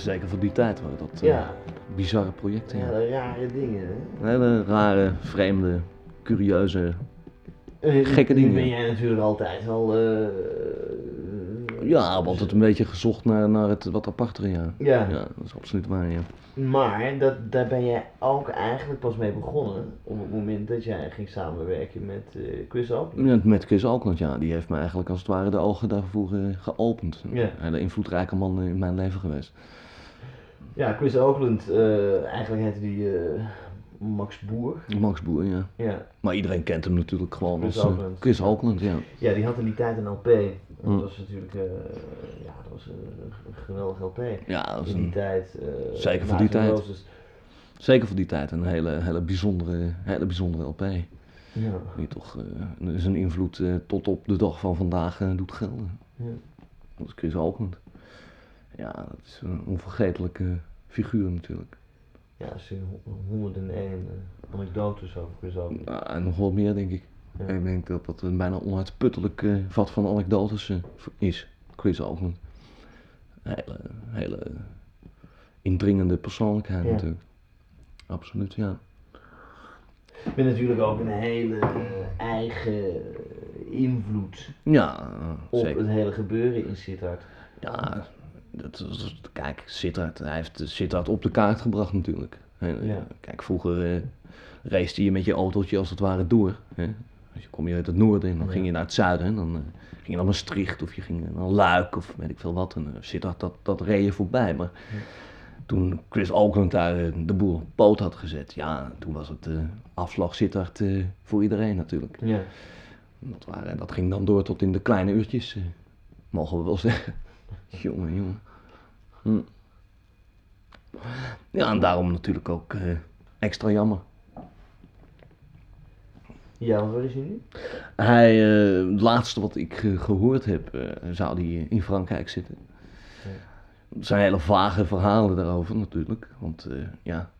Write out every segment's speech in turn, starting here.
Zeker voor die tijd waren dat eh, ja, bizarre projecten. ja, Ja. de rare dingen. Hè? Hele rare, vreemde, curieuze. Eh, Gekke nu dingen. ben jij natuurlijk altijd al. eh, Ja, want het een beetje gezocht naar, naar het wat apartere, ja. Ja. Ja, dat is absoluut waar, ja. Maar dat, daar ben jij ook eigenlijk pas mee begonnen op het moment dat jij ging samenwerken met eh Chris Open. Met, met Chris Oakland, ja, die heeft me eigenlijk als het ware de ogen daarvoor geopend. Ja. Een hele invloedrijke man in mijn leven geweest. Ja, Chris Oakland, eh, eigenlijk heette die eh, Max Boer. Max Boer, ja. Ja. Maar iedereen kent hem natuurlijk gewoon Chris als eh, Oakland. Chris Oakland, ja. ja, die had in die tijd een LP. Dat Hm. was natuurlijk ja, dat was een, geweldig LP. Ja, dat is in die een, tijd. Zeker voor die tijd. Roses. zeker voor die tijd een hele, hele, bijzondere, hele bijzondere LP. Ja. Die toch zijn invloed tot op de dag van vandaag doet gelden. Ja. Dat is Chris Oakland. Ja, dat is een onvergetelijke figuur natuurlijk. ja, er zijn ho- 101 eh, anekdotes over Chris. Ja, en nog wel meer, denk ik. Ja. Ik denk dat dat een bijna onuitputtelijk eh, vat van anekdotes eh, is. Chris Oakland. Een hele, hele indringende persoonlijkheid Ja. natuurlijk. Absoluut, ja. Ik ben natuurlijk ook een hele eigen invloed Ja, op zeker. het hele gebeuren in Sittard. Ja, dat, kijk, Sittard, hij heeft Sittard op de kaart gebracht natuurlijk. Ja. Kijk, vroeger eh race je met je autootje als het ware door. Hè. Als je kom je uit het noorden en dan Ja. ging je naar het zuiden. En dan eh, ging je naar Maastricht of je ging naar Luik of weet ik veel wat. En uh, Sittard, dat, dat reed je voorbij. Maar Ja. toen Chris Oakland daar de boel op poot had gezet, ja, toen was het afslag Sittard voor iedereen natuurlijk. Ja. Dat, waren, dat ging dan door tot in de kleine uurtjes, mogen we wel zeggen. jongen, jongen. Hm. Ja, en daarom natuurlijk ook eh, extra jammer. Ja, wat is hij nu? Hij, eh, het laatste wat ik eh, gehoord heb, zou hij in Frankrijk zitten. Ja. Er zijn hele vage verhalen daarover natuurlijk. Want ja,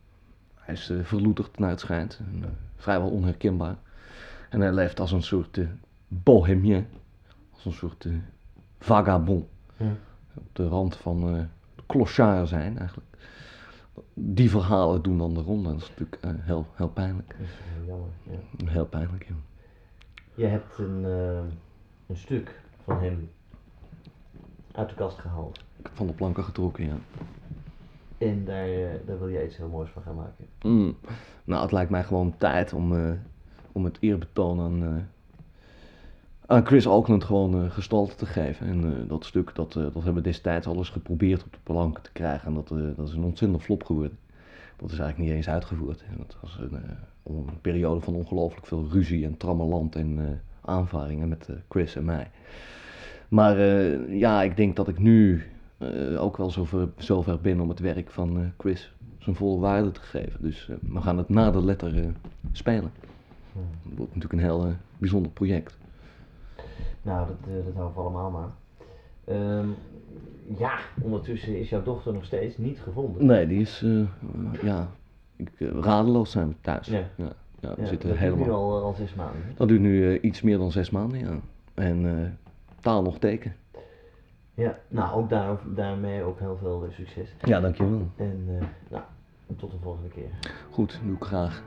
hij is verloederd naar het schijnt. En, vrijwel onherkenbaar. En hij leeft als een soort bohemien. Als een soort vagabond. Ja. Op de rand van clochard zijn eigenlijk. Die verhalen doen dan de ronde. Dat is natuurlijk eh, heel, heel pijnlijk. Dat is wel jammer. Ja. Heel pijnlijk, ja. Je hebt een, eh, een stuk van hem uit de kast gehaald. Ik heb van de planken getrokken, ja. En daar, eh, daar wil jij iets heel moois van gaan maken. Mm. Nou, het lijkt mij gewoon tijd om, om het eerbetoon aan, aan Chris Oakland gewoon eh, gestalte te geven. En eh, dat stuk, dat, eh, dat hebben we destijds alles geprobeerd op de planken te krijgen. En dat, dat is een ontzettende flop geworden. Dat is eigenlijk niet eens uitgevoerd. En dat was een, een periode van ongelooflijk veel ruzie en trammeland en aanvaringen met Chris en mij. Maar ja, ik denk dat ik nu ook wel zover, zover ben om het werk van Chris zijn volle waarde te geven. Dus we gaan het na de letter spelen. Hmm. Dat wordt natuurlijk een heel bijzonder project. Nou, dat, eh, dat houden we allemaal maar. Ehm, ja, ondertussen is jouw dochter nog steeds niet gevonden. Nee, die is, eh, ja, ik, eh, radeloos zijn we thuis. Ja. ja, ja, we Ja, zitten dat duurt helemaal... nu al, al zes maanden. hè? Dat duurt nu iets meer dan zes maanden, ja. En taal nog teken. Ja, nou ook daar, daarmee ook heel veel succes. Ja, dankjewel. En nou, tot de volgende keer. Goed, doe ik graag.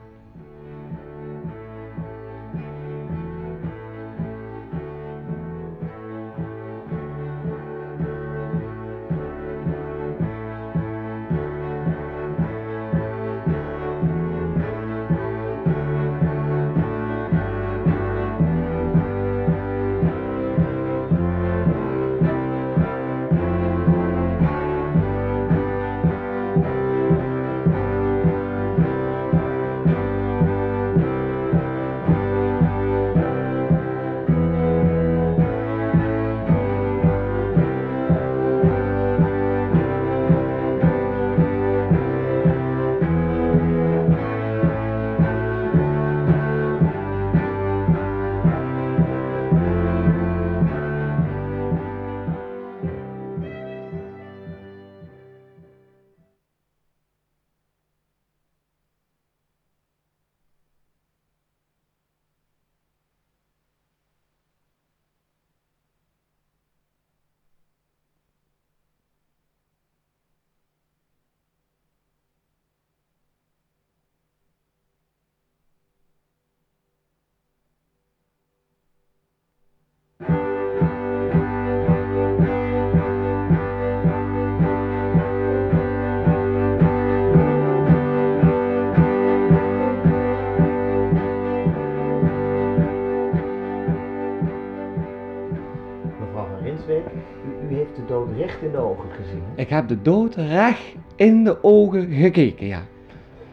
Ik heb de dood recht in de ogen gekeken, ja.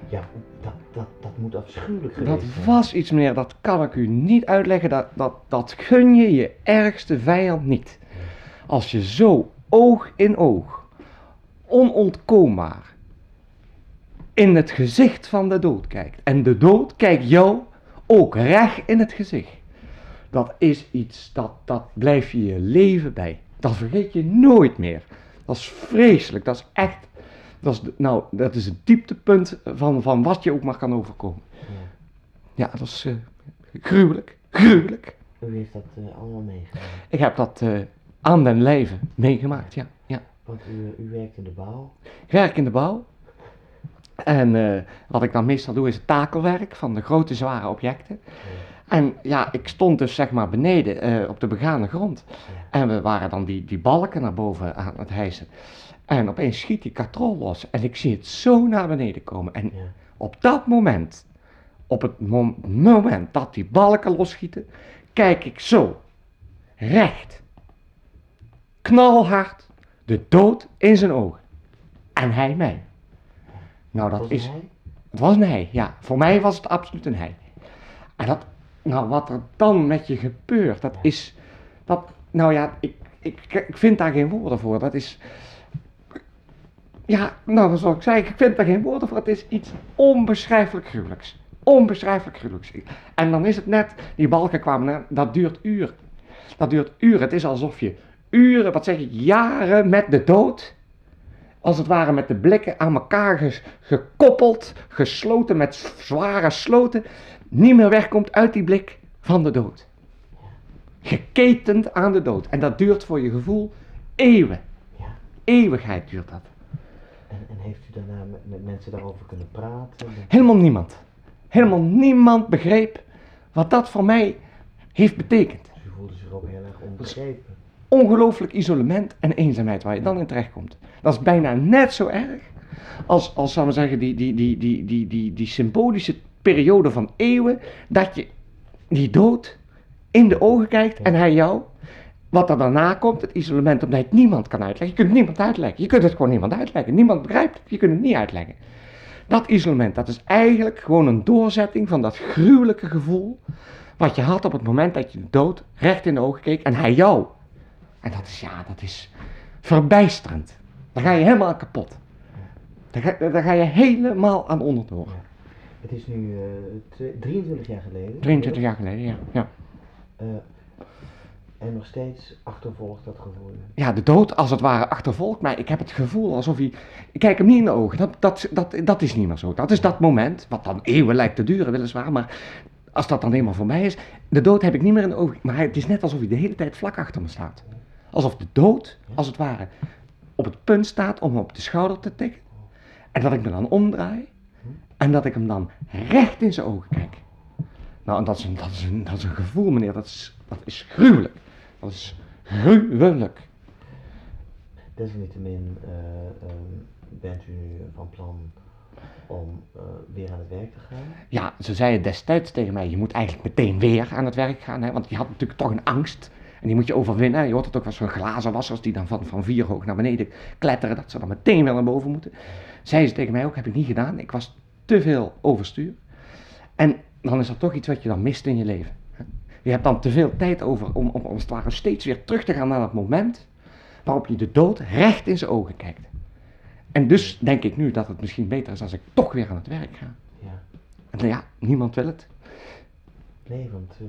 Ja, dat, dat, dat moet afschuwelijk geweest Dat zijn. was iets, meneer, dat kan ik u niet uitleggen. Dat, dat, dat gun je je ergste vijand niet. Als je zo oog in oog, onontkoombaar, in het gezicht van de dood kijkt. En de dood kijkt jou ook recht in het gezicht. Dat is iets, dat, dat blijf je je leven bij. Dat vergeet je nooit meer. Dat is vreselijk, dat is echt, dat is, nou, dat is het dieptepunt van, van wat je ook maar kan overkomen. Ja. Ja, dat is eh, gruwelijk, gruwelijk. U heeft dat eh, allemaal meegemaakt. Ik heb dat eh, aan den lijve meegemaakt, ja. ja. Want u, u werkt in de bouw. Ik werk in de bouw. En wat ik dan meestal doe is het takelwerk van de grote zware objecten. En ja, ik stond dus zeg maar beneden eh, op de begane grond. En we waren dan die, die balken naar boven aan het hijsen. En opeens schiet die katrol los. En ik zie het zo naar beneden komen. En Ja. op dat moment, op het mom- moment dat die balken losschieten, kijk ik zo, recht, knalhard, de dood in zijn ogen. En hij mij. Nou, dat Was is, hij? het was een hij, ja. Voor mij was het absoluut een hij. En dat, nou, wat er dan met je gebeurt, dat is, dat, nou ja, ik, ik, ik vind daar geen woorden voor. Dat is, ja, nou, zoals ik zei, ik vind daar geen woorden voor. Het is iets onbeschrijfelijk gruwelijks. Onbeschrijfelijk gruwelijks. En dan is het net, die balken kwamen, dat duurt uren. Dat duurt uren. Het is alsof je uren, wat zeg ik, jaren met de dood, als het ware met de blikken aan elkaar gekoppeld, gesloten met zware sloten, niet meer wegkomt uit die blik van de dood. Geketend aan de dood. En dat duurt voor je gevoel eeuwen. Ja. Eeuwigheid duurt dat. En, en heeft u daarna met, mensen daarover kunnen praten? Helemaal niemand. Helemaal niemand begreep wat dat voor mij heeft betekend. Dus u voelde zich ook heel erg onbegrepen. Ongelooflijk isolement en eenzaamheid waar je dan in terechtkomt. Dat is bijna net zo erg als, als we zeggen, die, die, die, die, die, die, die symbolische periode van eeuwen. Dat je die dood in de ogen kijkt en hij jou. Wat er daarna komt, het isolement, omdat je het niemand kan uitleggen. Je kunt het niemand uitleggen. Je kunt het gewoon niemand uitleggen. Niemand begrijpt het, je kunt het niet uitleggen. Dat isolement, dat is eigenlijk gewoon een doorzetting van dat gruwelijke gevoel. Wat je had op het moment dat je de dood recht in de ogen keek en hij jou. En dat is, ja, dat is verbijsterend. Dan ga je helemaal kapot. Daar ga, ga je helemaal aan onderdoor. Het is nu eh, twee- 23 jaar geleden. 23 jaar geleden, ja. ja. Eh, en nog steeds achtervolgt dat gevoel. Ja, de dood als het ware achtervolgt mij. Ik heb het gevoel alsof hij... Ik kijk hem niet in de ogen. Dat, dat, dat, dat is niet meer zo. Dat is dat moment, wat dan eeuwen lijkt te duren weliswaar, maar als dat dan eenmaal voorbij is, de dood heb ik niet meer in de ogen. Maar het is net alsof hij de hele tijd vlak achter me staat. Alsof de dood, als het ware, op het punt staat om me op de schouder te tikken. En dat ik me dan omdraai. En dat ik hem dan recht in zijn ogen kijk. Nou, en dat is een, dat is een, dat is een gevoel, meneer. Dat is, dat is gruwelijk. Dat is gruwelijk. Desalniettemin eh, ehm, bent u nu van plan om eh, weer aan het werk te gaan. Ja, ze zeiden destijds tegen mij, je moet eigenlijk meteen weer aan het werk gaan. Hè, want je had natuurlijk toch een angst. En die moet je overwinnen. Je hoort het ook wel zo'n glazen wassers die dan van, van vier hoog naar beneden kletteren. Dat ze dan meteen weer naar boven moeten. Zeiden ze tegen mij ook, heb ik niet gedaan. Ik was te veel overstuur. En dan is er toch iets wat je dan mist in je leven. Je hebt dan te veel tijd over om, om als het ware steeds weer terug te gaan naar dat moment waarop je de dood recht in zijn ogen kijkt. En dus denk ik nu dat het misschien beter is als ik toch weer aan het werk ga. Ja. En ja, niemand wil het. Nee, want eh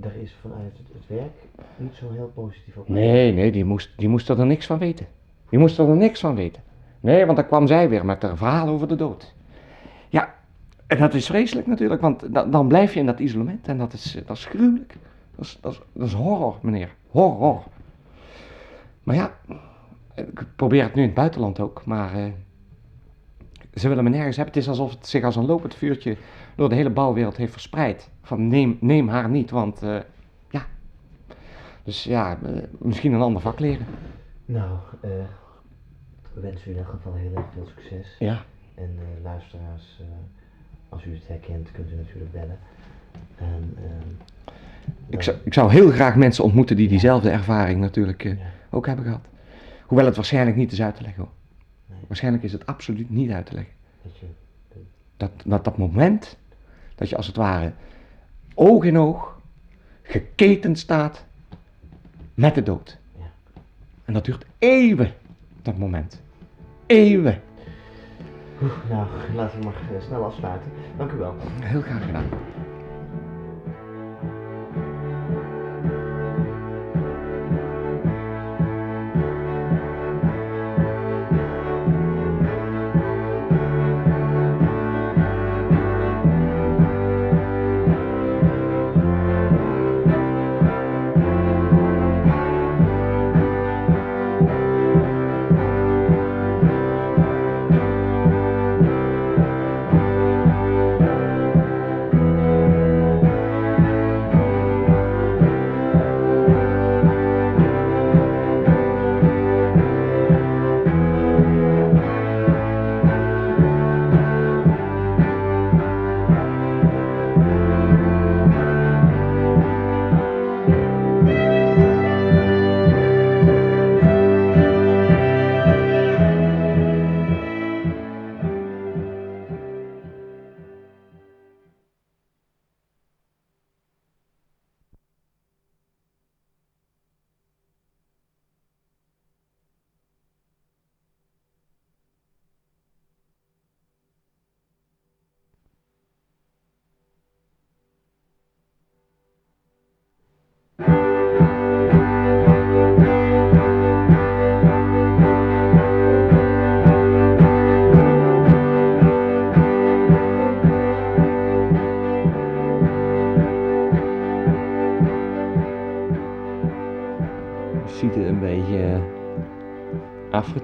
daar is vanuit het, het werk niet zo heel positief op. Nee, nee, die moest, die moest er niks van weten. Die moest er niks van weten. Nee, want dan kwam zij weer met haar verhaal over de dood. En dat is vreselijk natuurlijk, want da- dan blijf je in dat isolement en dat is, dat is gruwelijk. Dat is, dat, is, dat is horror, meneer. Horror. Maar ja, ik probeer het nu in het buitenland ook, maar eh, ze willen me nergens hebben. Het is alsof het zich als een lopend vuurtje door de hele bouwwereld heeft verspreid. Van neem, neem haar niet, want eh, ja. Dus ja, eh, misschien een ander vak leren. Nou, eh, we wensen u in elk geval heel erg veel succes. Ja. En eh, luisteraars, als u het herkent, kunt u natuurlijk bellen. En, ehm, Ik zou, ik zou heel graag mensen ontmoeten die diezelfde ervaring natuurlijk eh, ook hebben gehad. Hoewel het waarschijnlijk niet is uit te leggen hoor. Nee. Waarschijnlijk is het absoluut niet uit te leggen. Dat je, Dat, dat dat moment dat je als het ware oog in oog geketend staat met de dood. Ja. En dat duurt eeuwen, dat moment. Eeuwen. Nou, laten we maar eh, snel afsluiten. Dank u wel. Heel graag gedaan.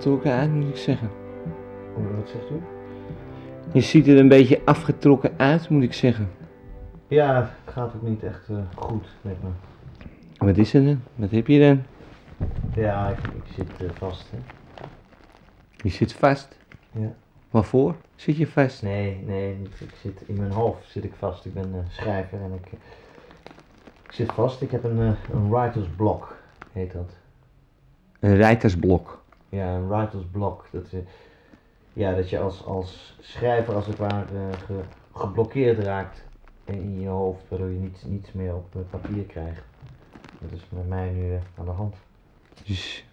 Uit, moet ik zeggen. Wat zegt u? Je ziet er een beetje afgetrokken uit, moet ik zeggen. Ja, het gaat ook niet echt eh, goed met me. Wat is er dan? Wat heb je dan? Ja, ik, ik zit eh, vast. Hè. Je zit vast. Ja. Waarvoor zit je vast? Nee, nee, ik zit in mijn hoofd zit ik vast. Ik ben eh, schrijver en ik, ik zit vast. Ik heb een, een writer's block, heet dat. Een rijtersblok. Ja, een writer's block. Dat, eh, ja, dat je als, als schrijver als het ware eh, ge- geblokkeerd raakt in, in je hoofd, waardoor je niets, niets meer op eh, papier krijgt. Dat is met mij nu eh, aan de hand. Dus,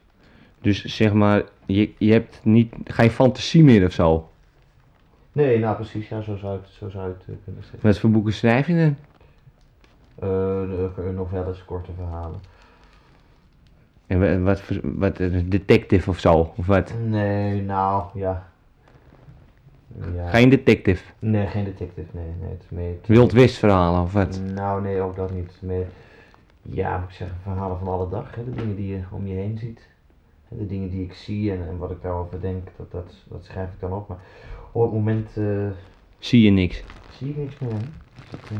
dus zeg maar, je, je hebt niet, geen fantasie meer of zo. Nee, nou precies, ja, zo zou je het, zo zou je het kunnen zeggen. Wat voor boeken schrijf je dan? Eh, de novelles, korte verhalen. En wa- wat, wat, een detective of zo? Of wat? Nee, nou, ja. ja. Geen detective. Nee, geen detective, nee. nee het is meer... Wild West verhalen of wat? Nou, nee, ook dat niet. Meer, ja, moet ik zeggen, verhalen van alle dag. Hè? De dingen die je om je heen ziet. De dingen die ik zie en, en wat ik daarover denk, dat, dat, dat schrijf ik dan op. Maar op het moment eh, Zie je niks. zie ik niks meer. hè. Dat, eh,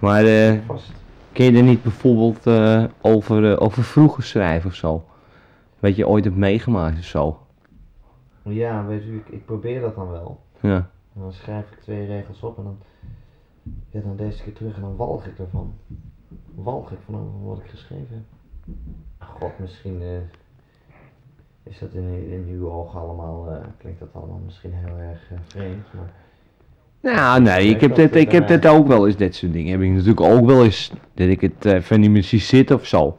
Maar eh, vast. Kun je er niet bijvoorbeeld eh, over, eh, over vroeger schrijven of zo? Wat je ooit hebt meegemaakt of zo? Ja, weet u, ik, ik probeer dat dan wel. Ja. En dan schrijf ik twee regels op en dan, ja, dan deze keer terug en dan walg ik ervan. Walg ik van wat ik geschreven heb. God, misschien eh, is dat in, in uw ogen allemaal, klinkt dat allemaal misschien heel erg vreemd, maar Nou, nee, ik heb, dit, het ik heb dit ook wel eens, dit soort dingen. Heb ik natuurlijk ook wel eens, dat ik het eh, van zie zitten of zo.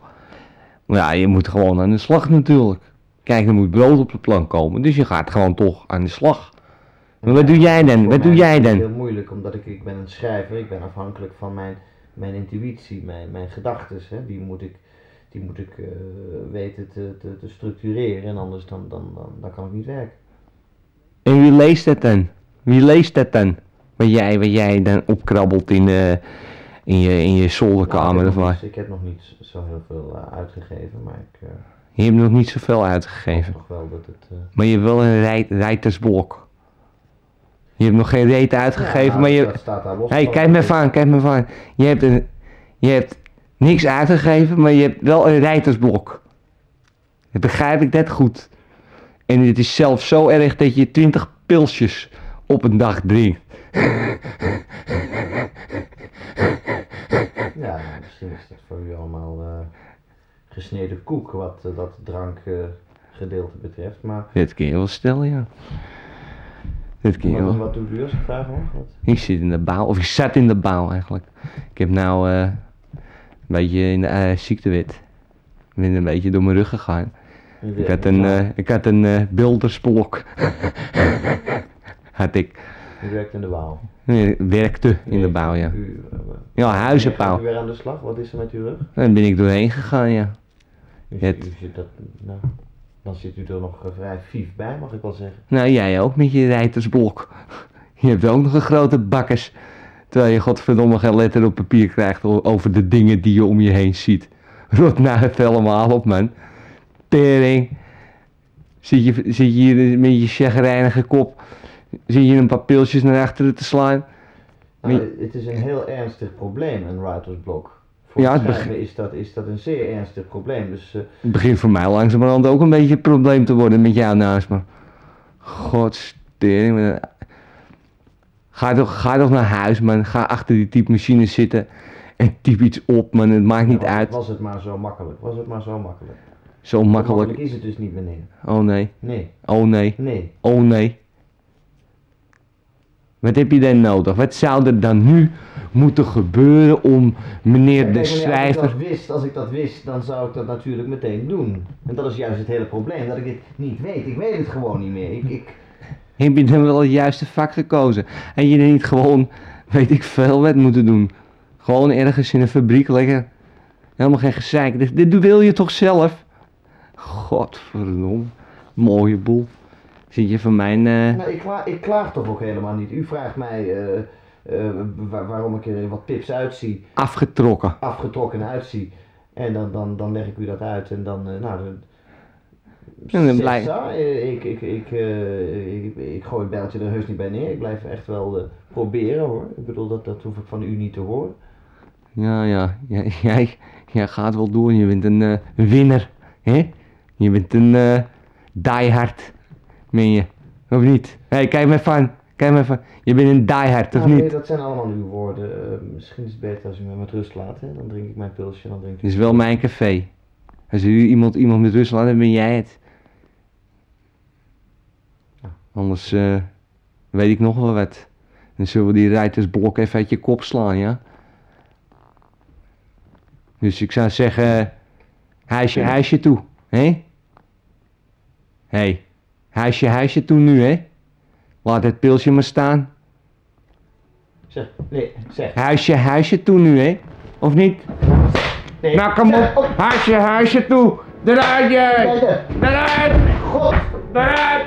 Maar ja, je moet gewoon aan de slag natuurlijk. Kijk, er moet brood op de plank komen, dus je gaat gewoon toch aan de slag. Maar wat doe jij dan? Wat doe jij is het dan? heel moeilijk, omdat ik, ik ben een schrijver, ik ben afhankelijk van mijn, mijn intuïtie, mijn, mijn gedachten, die moet ik, die moet ik eh, weten te, te, te structureren en anders dan, dan, dan, dan kan ik niet werken. En wie leest dat dan? Wie leest dat dan? Wat jij, wat jij dan opkrabbelt in, eh, in, je, in je zolderkamer Nou, of ik, heb nog waar? niet, ik heb nog niet zo heel veel eh, uitgegeven, maar ik eh Je hebt nog niet zoveel uitgegeven. nog wel dat het... Maar je hebt wel een rij, rijtersblok. Je hebt nog geen reet uitgegeven, ja, nou, maar je... Dat staat daar los hey, van. kijk me even aan, kijk me even aan. Je hebt, een, je hebt niks uitgegeven, maar je hebt wel een rijtersblok. Dat begrijp ik net goed. En het is zelfs zo erg dat je 20 pilsjes op een dag drinkt. Ja, misschien is dat voor u allemaal eh, gesneden koek wat eh, dat drankgedeelte betreft. Maar Dit kun je wel stellen, ja. Dit kun je wat, wel. wat doet u als ik mag? Wat? Ik zit in de bouw, of ik zat in de bouw eigenlijk. Ik heb nou eh, een beetje in de ziektewet. Ik ben een beetje door mijn rug gegaan. Ik had een, ik had een bildersblok. had ik. U werkt in de bouw. Nee, werkte in de bouw, ja. U, eh, Ja, huizenbouw. u weer aan de slag? Wat is er met uw rug? Daar ben ik doorheen gegaan, ja. U, Het- u zit dat, nou, dan zit u er nog vrij vief bij, mag ik wel zeggen. Nou, jij ook met je rijtersblok. Je hebt ook nog een grote bakkers. Terwijl je godverdomme geen letter op papier krijgt over de dingen die je om je heen ziet. Rot nou het allemaal op, man. Tering. Zit je, zit je hier met je chagrijnige kop... Zit je een paar pilsjes naar achteren te slaan? Nou, het is een heel ernstig probleem, een writersblok. Ja, Voor het het begin- is dat, is dat een zeer ernstig probleem. Dus eh, Het begint voor mij langzamerhand ook een beetje een probleem te worden met jou naast me. Godstering. Ga toch, ga toch naar huis, man. Ga achter die typemachine zitten en typ iets op, man. Het maakt niet was, uit. was het maar zo makkelijk. Was het maar zo makkelijk. Zo Zo makkelijk. is het dus niet, meneer. Oh nee, Nee, oh nee, nee. oh nee. Wat heb je dan nodig? Wat zou er dan nu moeten gebeuren om meneer de meneer, Als ik schrijver... dat wist, als ik dat wist, dan zou ik dat natuurlijk meteen doen. En dat is juist het hele probleem, dat ik dit niet weet. Ik weet het gewoon niet meer. Ik, ik, Heb je dan wel het juiste vak gekozen? En je niet gewoon, weet ik veel, wat moeten doen? Gewoon ergens in een fabriek lekker. Helemaal geen gezeik. Dit, dit wil je toch zelf? Godverdomme. Mooie boel. Zit je van mijn... eh, nou, ik, klaag, ik klaag toch ook helemaal niet. U vraagt mij eh, eh, waar- waarom ik er wat pips uitzie. afgetrokken. afgetrokken uitzie. En dan, dan, dan leg ik u dat uit en dan, nou, dan, En dan zegt blij- ze, eh, ik, ik, ik, ik, ik gooi het bijltje er heus niet bij neer. Ik blijf echt wel proberen hoor. Ik bedoel, dat, dat hoef ik van u niet te horen. Ja, ja. Jij, jij, gaat wel door. Je bent een winner. Hè? Je bent een eh diehard. Meen je? Of niet? Hé, hey, kijk me van. Kijk me van. Je bent een diehard, of Nou, nee, niet? dat zijn allemaal uw woorden. Eh, misschien is het beter als u me met rust laat. Hè? Dan drink ik mijn pilsje, dan drinkt u. Dit is wel mijn café. Als u iemand, iemand met rust laat, dan ben jij het. Anders eh, weet ik nog wel wat. Dan zullen we die rijtersblok even uit je kop slaan, ja? Dus ik zou zeggen, huisje, huisje toe, hè? Hé, hey, huisje, huisje toe nu, hè? Laat het pilsje maar staan. Zeg, nee, zeg. Huisje, huisje toe nu, hè? Of niet? Nee. Nou, kom Zeg, op. Huisje, huisje toe. Eruit, jij. Eruit. God! Eruit.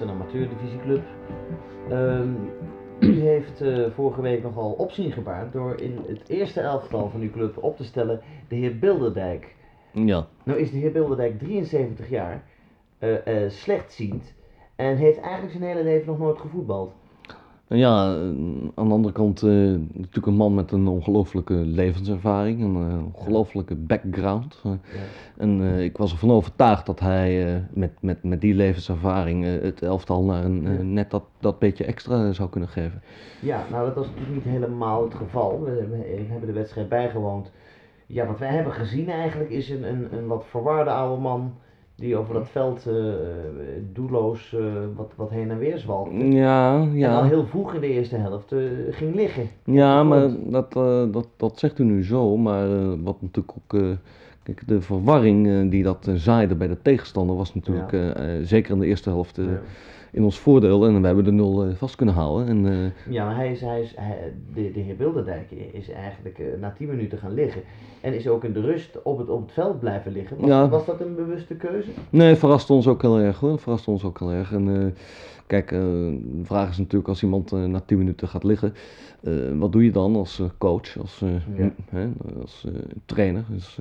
Een amateurdivisieclub. Ehm u heeft eh, vorige week nogal opzien gebaard door in het eerste elftal van uw club op te stellen de heer Bilderdijk. Ja. Nou is de heer Bilderdijk 73 jaar, eh, eh, slechtziend en heeft eigenlijk zijn hele leven nog nooit gevoetbald. Ja, eh, aan de andere kant eh, natuurlijk een man met een ongelooflijke levenservaring, een eh, ongelooflijke background. Ja. en ik was ervan overtuigd dat hij met, met, met die levenservaring het elftal naar een, net dat, dat beetje extra zou kunnen geven. Ja, nou dat was natuurlijk niet helemaal het geval. We, we hebben de wedstrijd bijgewoond. Ja, wat wij hebben gezien eigenlijk is een, een, een wat verwarde oude man die over dat veld eh, doelloos eh, wat, wat heen en weer zwalkte. Ja, En al ja. heel vroeg in de eerste helft ging liggen. Ja, maar dat, dat, dat zegt u nu zo, maar wat natuurlijk ook. kijk, de verwarring die dat zaaide bij de tegenstander was natuurlijk Ja. zeker in de eerste helft Ja. In ons voordeel. En we hebben de nul eh, vast kunnen houden. En, eh, Ja, maar hij is, hij is, hij- de, de heer Bilderdijk is eigenlijk eh, na 10 minuten gaan liggen. En is ook in de rust op het, op het veld blijven liggen. Was, Ja. was dat een bewuste keuze? nee, het verraste ons ook heel erg hoor. Het verraste ons ook heel erg. En kijk, de vraag is natuurlijk als iemand na 10 minuten gaat liggen. wat doe je dan als coach, als, Ja. als trainer? Dus,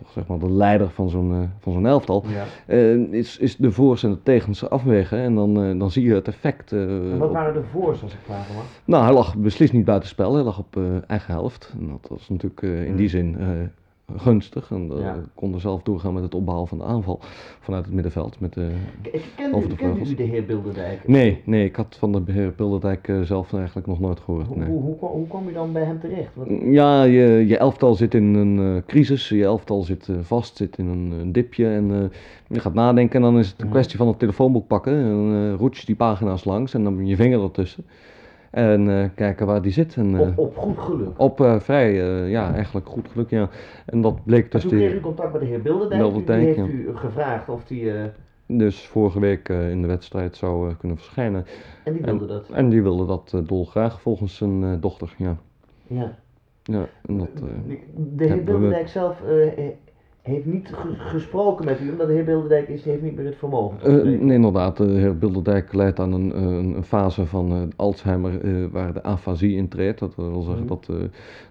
toch zeg maar de leider van zo'n eh, van zo'n elftal. Ja. Eh, is, is de voor's en de tegens afwegen en dan, eh, dan zie je het effect. En wat waren de voor's als ik vragen mag? Nou, hij lag beslist niet buitenspel, hij lag op eigen helft. En dat was natuurlijk in Mm. die zin gunstig. En eh Ja. konden zelf doorgaan met het opbouwen van de aanval vanuit het middenveld. Met, eh, K- Kende, Over de kende u de heer Bilderdijk? Nee, nee, ik had van de beheer Bilderdijk eh, zelf eigenlijk nog nooit gehoord. Hoe, Nee. hoe, hoe, kwam- hoe kwam u dan bij hem terecht? Wat, Ja, je, je elftal zit in een eh, crisis, je elftal zit eh, vast, zit in een, een dipje en eh, je gaat nadenken en dan is het een Mhm. kwestie van het telefoonboek pakken en eh roets je die pagina's langs en dan je vinger ertussen en eh, kijken waar die zit. En, eh, op, op goed geluk. op eh, vrij, ja, eigenlijk goed geluk, ja. En dat bleek En dus, toen kreeg u contact met de heer Bilderdijk. Bilderdijk, u, die heeft ja. u gevraagd of die... dus vorige week in de wedstrijd zou kunnen verschijnen. en die wilde dat. En die wilde dat dolgraag volgens zijn dochter, ja. Ja. ja en dat, de heer we- Bilderdijk zelf heeft niet ge- gesproken met u, omdat de heer Bilderdijk is, heeft niet meer het vermogen. Eh, nee, inderdaad. De heer Bilderdijk leidt aan een, een, een fase van eh, Alzheimer eh, waar de afasie intreedt. Dat wil zeggen Mhm. dat eh,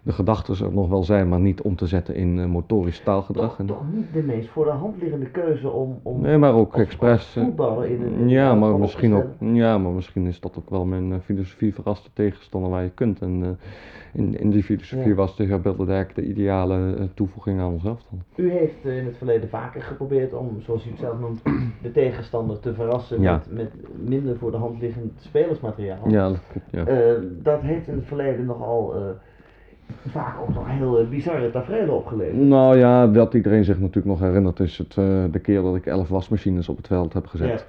de gedachten er nog wel zijn, maar niet om te zetten in eh, motorisch taalgedrag. toch, En- toch niet de meest voor de hand liggende keuze om, om nee, maar ook expres. eh, voetballer in een- ja, maar misschien ook, ja, maar misschien is dat ook wel mijn eh, filosofie verraste tegenstander waar je kunt. En eh, in, in die filosofie Ja. was de heer Bilderdijk de ideale eh, toevoeging aan ons elftal. U heeft eh, in het verleden vaker geprobeerd om, zoals u het zelf noemt, de tegenstander te verrassen Ja. met, met minder voor de hand liggend spelersmateriaal. Ja, dat. Ja. Eh, dat heeft in het verleden nogal eh, vaak ook nog heel bizarre tafereelen opgeleverd. Nou ja, wat iedereen zich natuurlijk nog herinnert is het, de keer dat ik elf wasmachines op het veld heb gezet.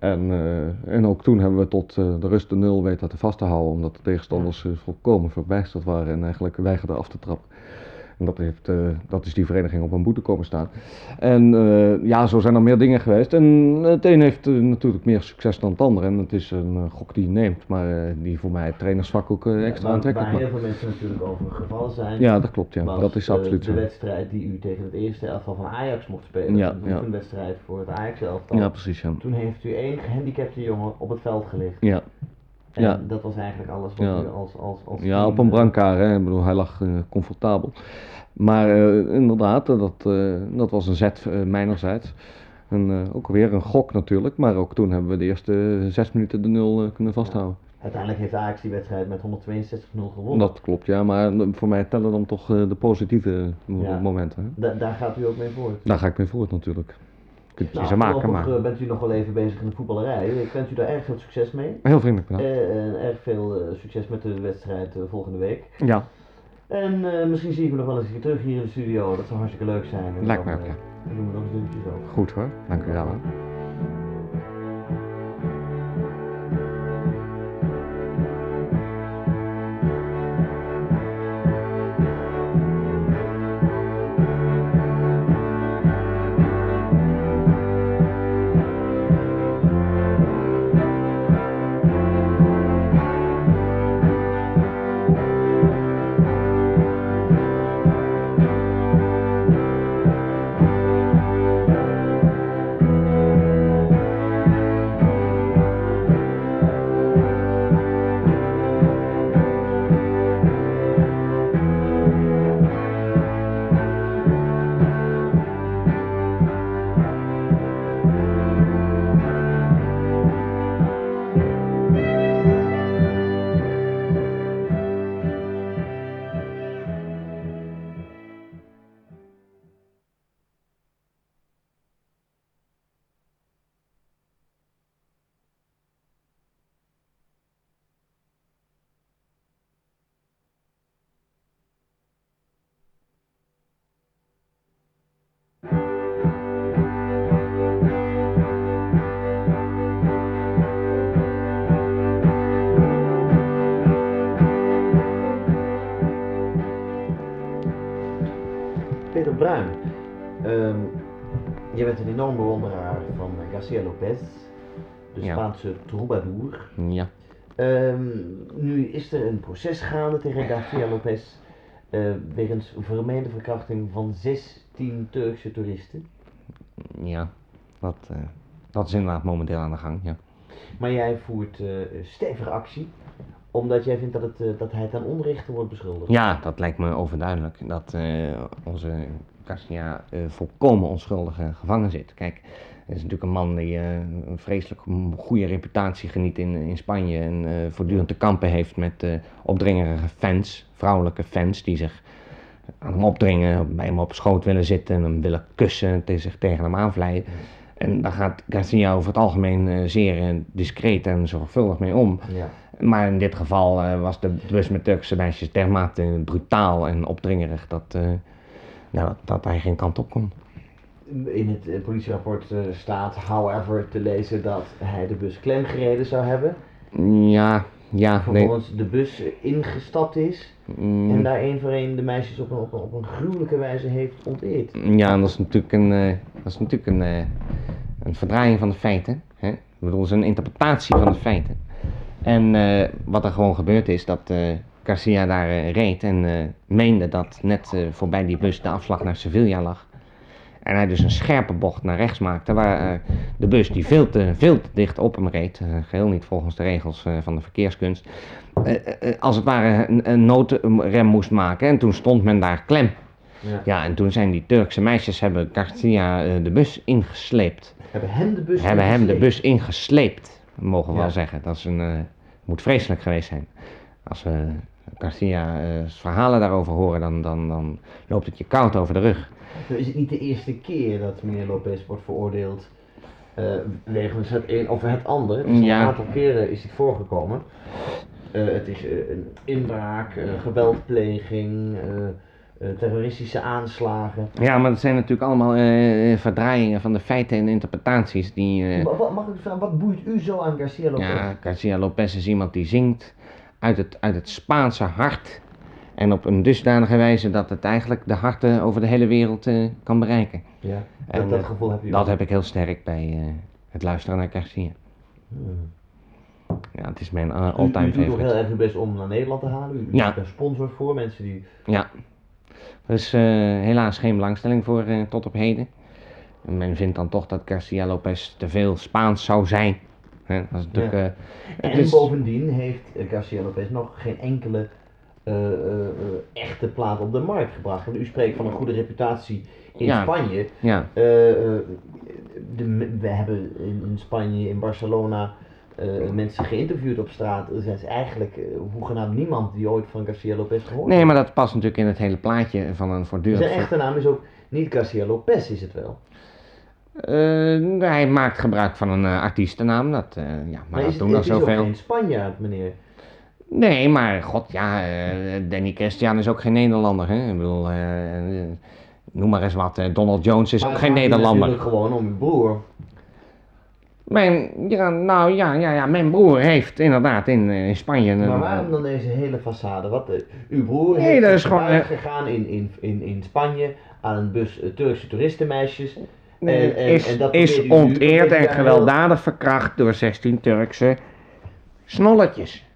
En, eh, en ook toen hebben we tot eh, de rust de nul weten te vast te houden, omdat de tegenstanders eh, volkomen verbijsterd waren en eigenlijk weigerden af te trappen. En dat, heeft, eh, dat is die vereniging op een boete komen staan. En eh, ja, zo zijn er meer dingen geweest. En het een heeft eh, natuurlijk meer succes dan het ander. En het is een gok die je neemt, maar die voor mij het trainersvak ook extra waar, aantrekkelijk waar maakt. heel veel mensen natuurlijk over gevallen zijn. Ja, dat klopt. Ja. was, Dat is absoluut de zo. wedstrijd die u tegen het eerste elftal van Ajax mocht spelen. Ja, een ja. wedstrijd voor het Ajax elftal. Ja, precies. Ja. Toen heeft u één gehandicapte jongen op het veld gelicht. Ja. En Ja. dat was eigenlijk alles wat Ja. u als, als, als Ja, op een eh, brancard, hè. Ik bedoel, hij lag eh, comfortabel. Maar eh, inderdaad, dat, dat was een zet mijnerzijds. En ook weer een gok natuurlijk, maar ook toen hebben we de eerste zes minuten de nul kunnen vasthouden. Uiteindelijk heeft Ajax die wedstrijd met 162-0 gewonnen. Dat klopt, ja, maar voor mij tellen dan toch de positieve momenten. Hè? Da- daar gaat u ook mee voort. Daar ga ik mee voort natuurlijk. Je kunt Nou, ze maken, maar eh, bent u nog wel even bezig in de voetballerij. Ik wens u daar erg veel succes mee. heel vriendelijk bedankt. Eh, en erg veel eh, succes met de wedstrijd volgende week. Ja, En misschien zie ik me nog wel eens een terug hier in de studio. Dat zou hartstikke leuk zijn. En Lijkt dan, mij ook, eh, Dan doen we nog eens dingetjes over. goed hoor. Dank u wel. Bruin. Um, ehm, je bent een enorm bewonderaar van Garcia Lopez, de Spaanse troubadour. Ja. Ehm, nu is er een proces gaande tegen Garcia Lopez uh, wegens vermeende verkrachting van 16 Turkse toeristen. Ja, dat, uh, dat is inderdaad momenteel aan de gang, ja. Maar jij voert uh, stevige actie omdat jij vindt dat, het, eh, dat hij ten onrechte wordt beschuldigd. Ja, dat lijkt me overduidelijk. Dat eh, onze Garcia eh, volkomen onschuldig eh, gevangen zit. Kijk, het is natuurlijk een man die een vreselijk goede reputatie geniet in, in Spanje. En voortdurend te kampen heeft met eh, opdringerige fans, vrouwelijke fans, die zich aan hem opdringen, bij hem op schoot willen zitten en hem willen kussen, te- zich tegen hem aanvleien. En daar gaat Garcia over het algemeen eh, zeer eh, discreet en zorgvuldig mee om. Ja. Maar in dit geval eh, was de bus met Turkse meisjes dermate brutaal en opdringerig dat, nou, dat, hij geen kant op kon. In het eh, politierapport staat, however, te lezen dat hij de bus klemgereden zou hebben. Ja, ja, nee. Vervolgens de bus ingestapt is mm, en daar één voor één de meisjes op een, op, een, op een gruwelijke wijze heeft onteerd. Ja, dat is natuurlijk een, eh, dat is natuurlijk een, eh, een verdraaiing van de feiten. Hè? Ik bedoel, is een interpretatie van de feiten. En eh, wat er gewoon gebeurd is, dat Garcia daar reed en meende dat net voorbij die bus de afslag naar Sevilla lag. En hij dus een scherpe bocht naar rechts maakte, waar eh, de bus die veel te, veel te dicht op hem reed, eh, geheel niet volgens de regels eh, van de verkeerskunst, als het ware een, een noodrem moest maken. En toen stond men daar klem. Ja. Ja, en toen zijn die Turkse meisjes hebben Garcia de bus ingesleept. Hebben hem de bus hebben hem de ingesleept. bus ingesleept, mogen we Ja. wel zeggen. Dat is een, moet vreselijk geweest zijn. Als we Garcia's verhalen daarover horen, dan, dan, dan loopt het je koud over de rug. Is het niet de eerste keer dat meneer Lopez wordt veroordeeld eh wegens het een of het ander? Ja. Een aantal keren is het voorgekomen. Eh, het is eh, een inbraak, eh, geweldpleging, eh, eh, terroristische aanslagen. Ja, maar dat zijn natuurlijk allemaal eh, verdraaiingen van de feiten en interpretaties die... eh, mag ik vragen, wat boeit u zo aan Garcia Lopez? Ja, Garcia Lopez is iemand die zingt uit het, uit het Spaanse hart. En op een dusdanige wijze dat het eigenlijk de harten over de hele wereld eh, kan bereiken. Ja, En, dat, dat eh, gevoel heb je Dat heb ik heel sterk bij eh, het luisteren naar Garcia. Hmm. Ja, het is mijn uh, U, u all-time doet heel favorite. erg uw best om naar Nederland te halen. U, Ja. zoekt daar sponsors voor, mensen die... Ja. Er is helaas geen belangstelling voor tot op heden. En men vindt dan toch dat Garcia Lopez te veel Spaans zou zijn. Hè, dat is natuurlijk... Ja. eh, En bovendien heeft Garcia Lopez nog geen enkele eh, eh, echte plaat op de markt gebracht. Want u spreekt van een goede reputatie in Ja. Spanje. ja, de, we hebben in, in Spanje, in Barcelona, mensen geïnterviewd op straat. Er is eigenlijk eh, hoegenaamd niemand die ooit van Garcia Lopez gehoord nee, heeft. maar dat past natuurlijk in het hele plaatje van een voortdurend... Zijn echte naam is ook niet Garcia Lopez, is het wel. Eh, hij maakt gebruik van een eh, artiestennaam, dat, eh, ja, maar, Maar dat is, doen is ook zoveel. geen Spanjaard, meneer. Nee, maar god, ja, Danny Christian is ook geen Nederlander, hè. Ik bedoel, noem maar eens wat, Donald Jones is Maar ook geen Nederlander. natuurlijk gewoon om uw broer. Mijn, ja, nou ja, ja, ja, mijn broer heeft inderdaad in, in Spanje. Maar waarom dan deze hele façade? Wat, uw broer Nee, heeft dat is is gewoon, gegaan in, in, in, in Spanje aan een bus Turkse toeristenmeisjes. Nee, en- en- is, en is onteerd en gewelddadig verkracht door 16 Turkse snolletjes.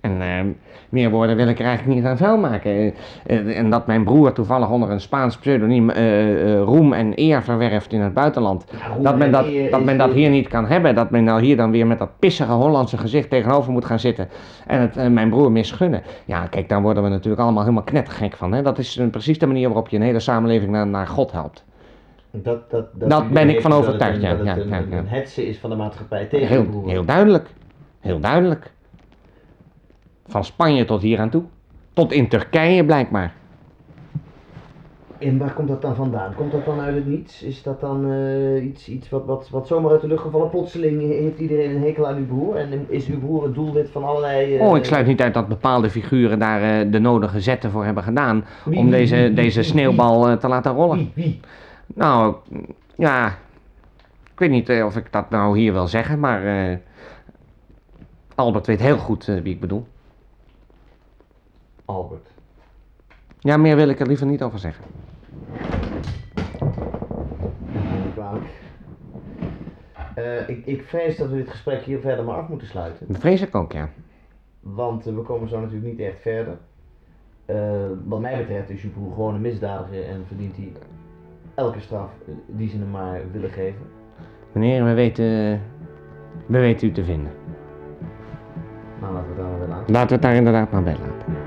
En eh, meer woorden wil ik er eigenlijk niet aan vuil maken. Eh, eh, en dat mijn broer toevallig onder een Spaans pseudoniem eh, roem en eer verwerft in het buitenland. Ja, Dat men en dat, dat men dat hier niet kan hebben. Dat men nou hier dan weer met dat pissige Hollandse gezicht tegenover moet gaan zitten. En het mijn broer misgunnen. Ja, kijk, daar worden we natuurlijk allemaal helemaal knettergek van. Hè? Dat is precies de manier waarop je een hele samenleving naar, naar God helpt. Dat, dat, Dat ben ik van dat het overtuigd, een- ja, Dat het ja, een, ja, een, is van de maatschappij tegen uw Heel, heel duidelijk. Heel duidelijk. Van Spanje tot hier aan toe. Tot in Turkije blijkbaar. En waar komt dat dan vandaan? Komt dat dan uit het niets? Is dat dan eh, iets, iets wat, wat, wat zomaar uit de lucht gevallen? Plotseling heeft iedereen een hekel aan uw broer en is uw broer het doelwit van allerlei... eh, Oh, ik sluit niet uit dat bepaalde figuren daar eh, de nodige zetten voor hebben gedaan. Wie, Om wie, deze, wie, deze sneeuwbal te laten rollen. Wie? Wie? Nou, ja. Ik weet niet eh, of ik dat nou hier wil zeggen, maar. eh, Albert weet heel goed eh, wie ik bedoel. Albert. Ja, meer wil ik er liever niet over zeggen. Eh, ik, ik vrees dat we dit gesprek hier verder maar af moeten sluiten. Dat vrees ik ook, ja. Want we komen zo natuurlijk niet echt verder. Eh, wat mij betreft is Jupoe gewoon een misdadiger en verdient hij elke straf eh, die ze hem maar willen geven. Meneer, we weten, we weten u te vinden. Nou, laten we het daar maar weer laten. Laten we het daar inderdaad maar bij laten.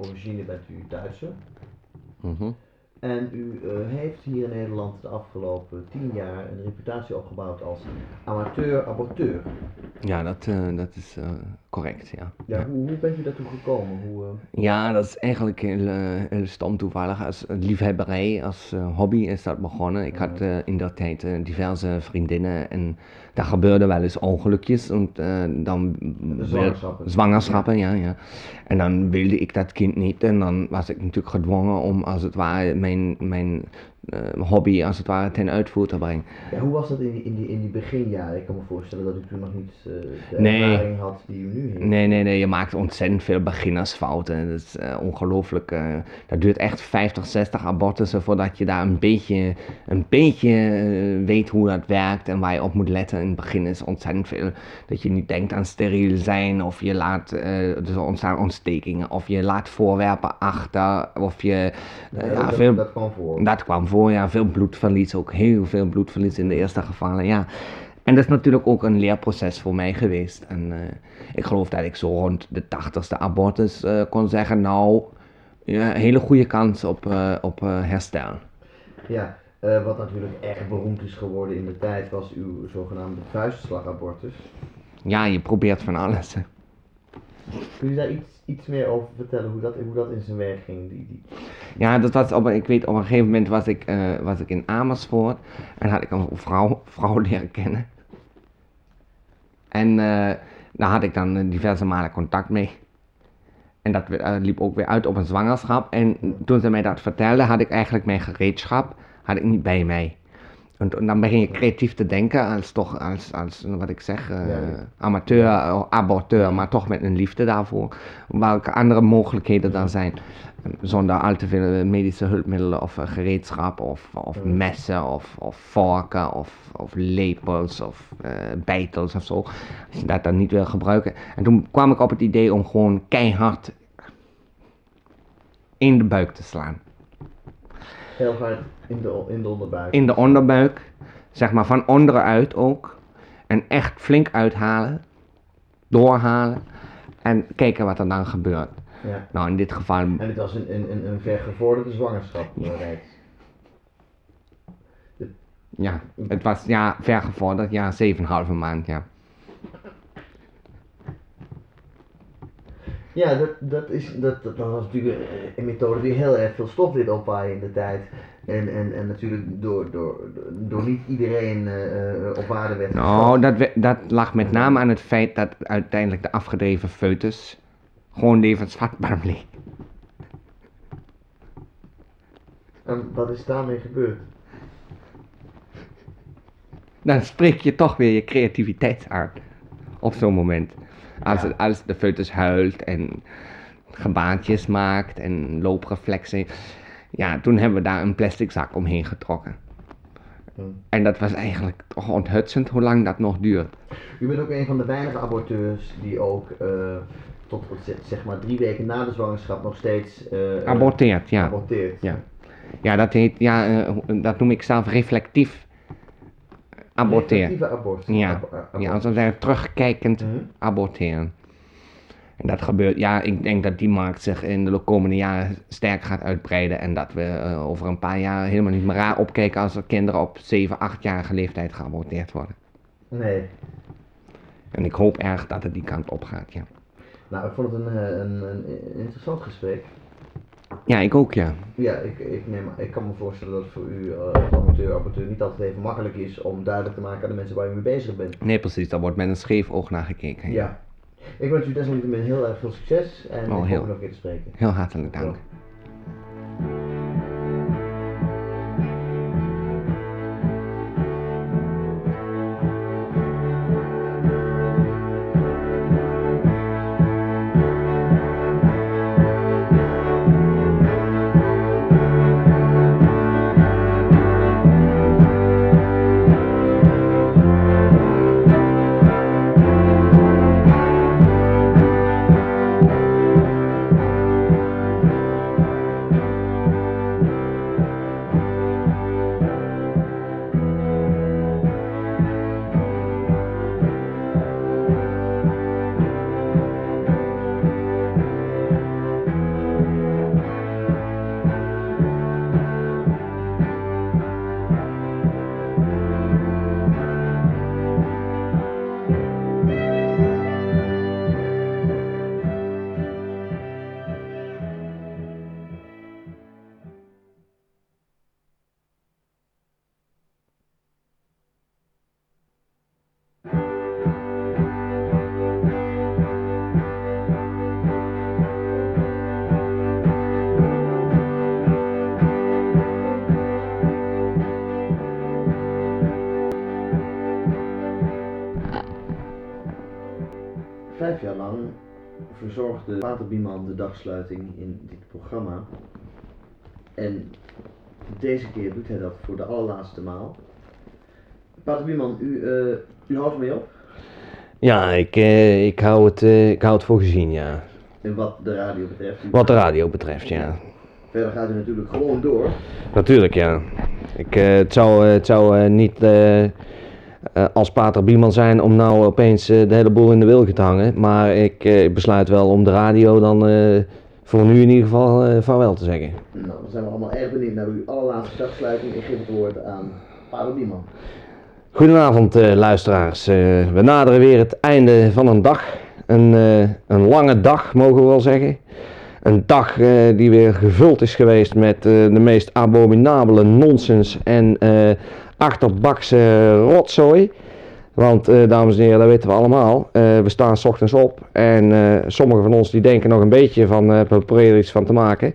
Origine bent u Duitser. Mhm. En u eh, heeft hier in Nederland de afgelopen tien jaar een reputatie opgebouwd als amateur-aborteur. Ja, dat, eh, dat is eh, correct, ja. Ja, hoe, hoe bent u daartoe gekomen? Hoe, Ja, dat is eigenlijk heel, heel stom toevallig. Als liefhebberij, als hobby is dat begonnen. Ik had in dat tijd diverse vriendinnen en daar gebeurden wel eens ongelukjes. En eh, dan zwangerschappen. zwangerschappen, ja. ja, En dan wilde ik dat kind niet. En dan was ik natuurlijk gedwongen om als het ware mijn, mijn hobby als het ware ten uitvoer te brengen. ja, hoe was dat in die, in, die, in die beginjaren? Ik kan me voorstellen dat u toen nog niet eh, de Nee. ervaring had die u nu heeft. Nee, nee, nee, je maakt ontzettend veel beginnersfouten. Dat is eh, ongelooflijk. eh. dat duurt echt 50, 60 abortussen voordat je daar een beetje, een beetje eh, weet hoe dat werkt en waar je op moet letten. In het begin is ontzettend veel dat je niet denkt aan steriel zijn of je laat, eh dus er ontstaan ontstekingen of je laat voorwerpen achter of je, eh, Ja, ja, dat, veel, dat kwam voor. dat kwam voor, ja. Veel bloedverlies, ook heel veel bloedverlies in de eerste gevallen, ja. En dat is natuurlijk ook een leerproces voor mij geweest. En eh, ik geloof dat ik zo rond de tachtigste abortus eh, kon zeggen, nou, ja, hele goede kans op, eh, op herstel. Ja, wat natuurlijk erg beroemd is geworden in de tijd was uw zogenaamde vuistslagabortus. Ja, je probeert van alles. Kun je daar iets, iets meer over vertellen, hoe dat, hoe dat in zijn werk ging? Die, die... Ja, dat was op, ik weet, op een gegeven moment was ik, eh, was ik in Amersfoort en had ik een vrouw, vrouw leren kennen. En eh, daar had ik dan eh, diverse malen contact mee. En dat liep ook weer uit op een zwangerschap. En toen ze mij dat vertelde, had ik eigenlijk mijn gereedschap had ik niet bij mij. En dan begin je creatief te denken als toch, als, als wat ik zeg, eh, amateur, eh, aborteur, maar toch met een liefde daarvoor. Welke andere mogelijkheden dan zijn. Zonder al te veel eh, medische hulpmiddelen of gereedschap of, of messen of, of vorken of, of lepels of eh beitels of zo. Als je dat dan niet wil gebruiken. En toen kwam ik op het idee om gewoon keihard in de buik te slaan. Heel hard in de, in de onderbuik. In de onderbuik, zeg maar van onderuit ook. En echt flink uithalen, doorhalen en kijken wat er dan gebeurt. Ja. Nou, in dit geval En het was een, een, een, een vergevorderde zwangerschap. eh, reeds. Ja, het was ja, vergevorderd, ja, 7,5 maand, ja. Ja, dat, dat, is, dat, dat was natuurlijk een, methode die heel erg veel stof deed opwaaien in de tijd. En, en, en natuurlijk door, door, door niet iedereen eh, op waarde werd Nou, dat, we- dat lag met name aan het feit dat uiteindelijk de afgedreven foetus gewoon levensvatbaar bleek. En wat is daarmee gebeurd? Dan spreek je toch weer je creativiteit aan. op zo'n moment. Als, het, als de foetus huilt en gebaantjes maakt en loopreflexen. Ja, toen hebben we daar een plastic zak omheen getrokken. En dat was eigenlijk toch onthutsend hoe lang dat nog duurt. U bent ook een van de weinige aborteurs die ook eh, tot zeg maar drie weken na de zwangerschap nog steeds eh, Aborteert, ja. aborteert. Ja. Ja, dat, heet, ja eh, dat noem ik zelf reflectief aborteren. Reflectieve abort. Ja. Ja, als we zeggen terugkijkend Mhm. aborteren. En dat gebeurt, ja, ik denk dat die markt zich in de komende jaren sterk gaat uitbreiden. En dat we eh, over een paar jaar helemaal niet meer raar opkijken als er kinderen op 7, 8-jarige leeftijd geaborteerd worden. Nee. En ik hoop erg dat het die kant op gaat, ja. Nou, ik vond het een, eh, een, een interessant gesprek. Ja, ik ook, ja. Ja, ik, ik, neem, ik kan me voorstellen dat het voor u eh, als amateur, aborteur niet altijd even makkelijk is om duidelijk te maken aan de mensen waar u mee bezig bent. Nee, precies, daar wordt met een scheef oog naar gekeken. Ja. Ik wens u desalniettemin heel erg veel succes en Oh, ik heel. hoop nog een keer te spreken. Heel hartelijk dank. Verzorgde Pater Bieman de dagsluiting in dit programma. En deze keer doet hij dat voor de allerlaatste maal. Pater Bieman, u, eh, u houdt mee op. Ja, ik, eh, ik, hou het, eh, ik hou het voor gezien, ja. En wat de radio betreft. Wat de radio betreft, ja. Verder gaat u natuurlijk gewoon door. Natuurlijk, ja. Ik, het zou, het zou niet eh, als Pater Bieman zijn om nou opeens eh, de hele boel in de wilgen te hangen. Maar ik eh, besluit wel om de radio dan voor nu in ieder geval vaarwel te zeggen. Nou, dan zijn we allemaal erg benieuwd naar uw allerlaatste dagsluiting. Ik geef het woord aan Pater Bieman. Goedenavond luisteraars. We naderen weer het einde van een dag. Een, een lange dag mogen we wel zeggen. Een dag die weer gevuld is geweest met de meest abominabele nonsens en achterbakse rotzooi. Want eh, dames en heren, dat weten we allemaal. Eh, we staan s ochtends op en eh, sommigen van ons die denken nog een beetje van we proberen er iets van te maken.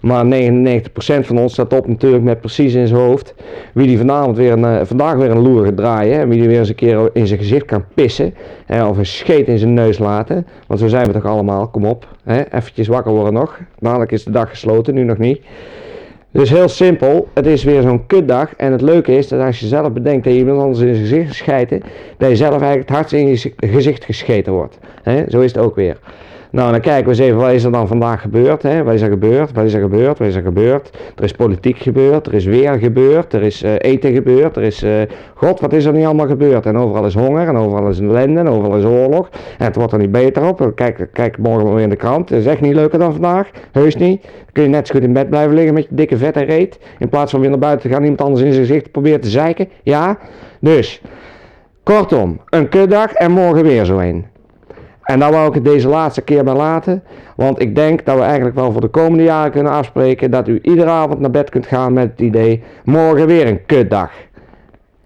Maar 99% van ons staat op natuurlijk met precies in zijn hoofd wie die vanavond weer een, vandaag weer een loer gaat draaien. En wie die weer eens een keer in zijn gezicht kan pissen. of een scheet in zijn neus laten. Want zo zijn we toch allemaal, kom op. Hè, eventjes wakker worden nog. Dadelijk is de dag gesloten, nu nog niet. Dus heel simpel, het is weer zo'n kutdag. En het leuke is dat als je zelf bedenkt dat je iemand anders in zijn gezicht schijten, dat je zelf eigenlijk het hardst in je zi- gezicht gescheten wordt. Zo is het ook weer. Nou, dan kijken we eens even, wat is er dan vandaag gebeurd? Hè? Wat is er gebeurd? Wat is er gebeurd? Wat is er gebeurd? Er is politiek gebeurd, er is weer gebeurd, er is eh, eten gebeurd, er is, eh, god, wat is er niet allemaal gebeurd? En overal is honger, en overal is ellende, en overal is oorlog. En het wordt er niet beter op. Kijk, kijk morgen weer in de krant. Het is echt niet leuker dan vandaag, heus niet. Dan kun je net zo goed in bed blijven liggen met je dikke vette reet. In plaats van weer naar buiten te gaan, iemand anders in zijn gezicht proberen te zeiken. Ja, dus, kortom, een kutdag en morgen weer zo een. En daar wou ik het deze laatste keer bij laten. Want ik denk dat we eigenlijk wel voor de komende jaren kunnen afspreken dat u iedere avond naar bed kunt gaan met het idee, morgen weer een kutdag.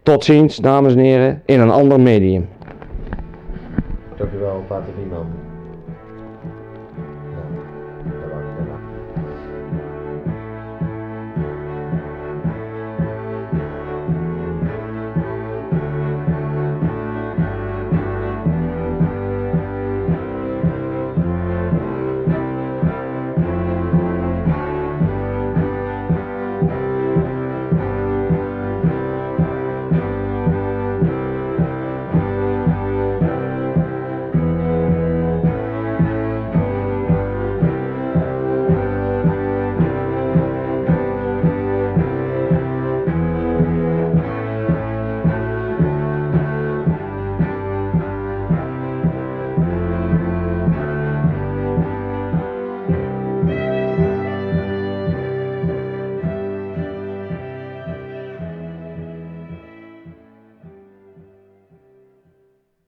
Tot ziens, dames en heren, in een ander medium. Dankjewel, Pater Bieman.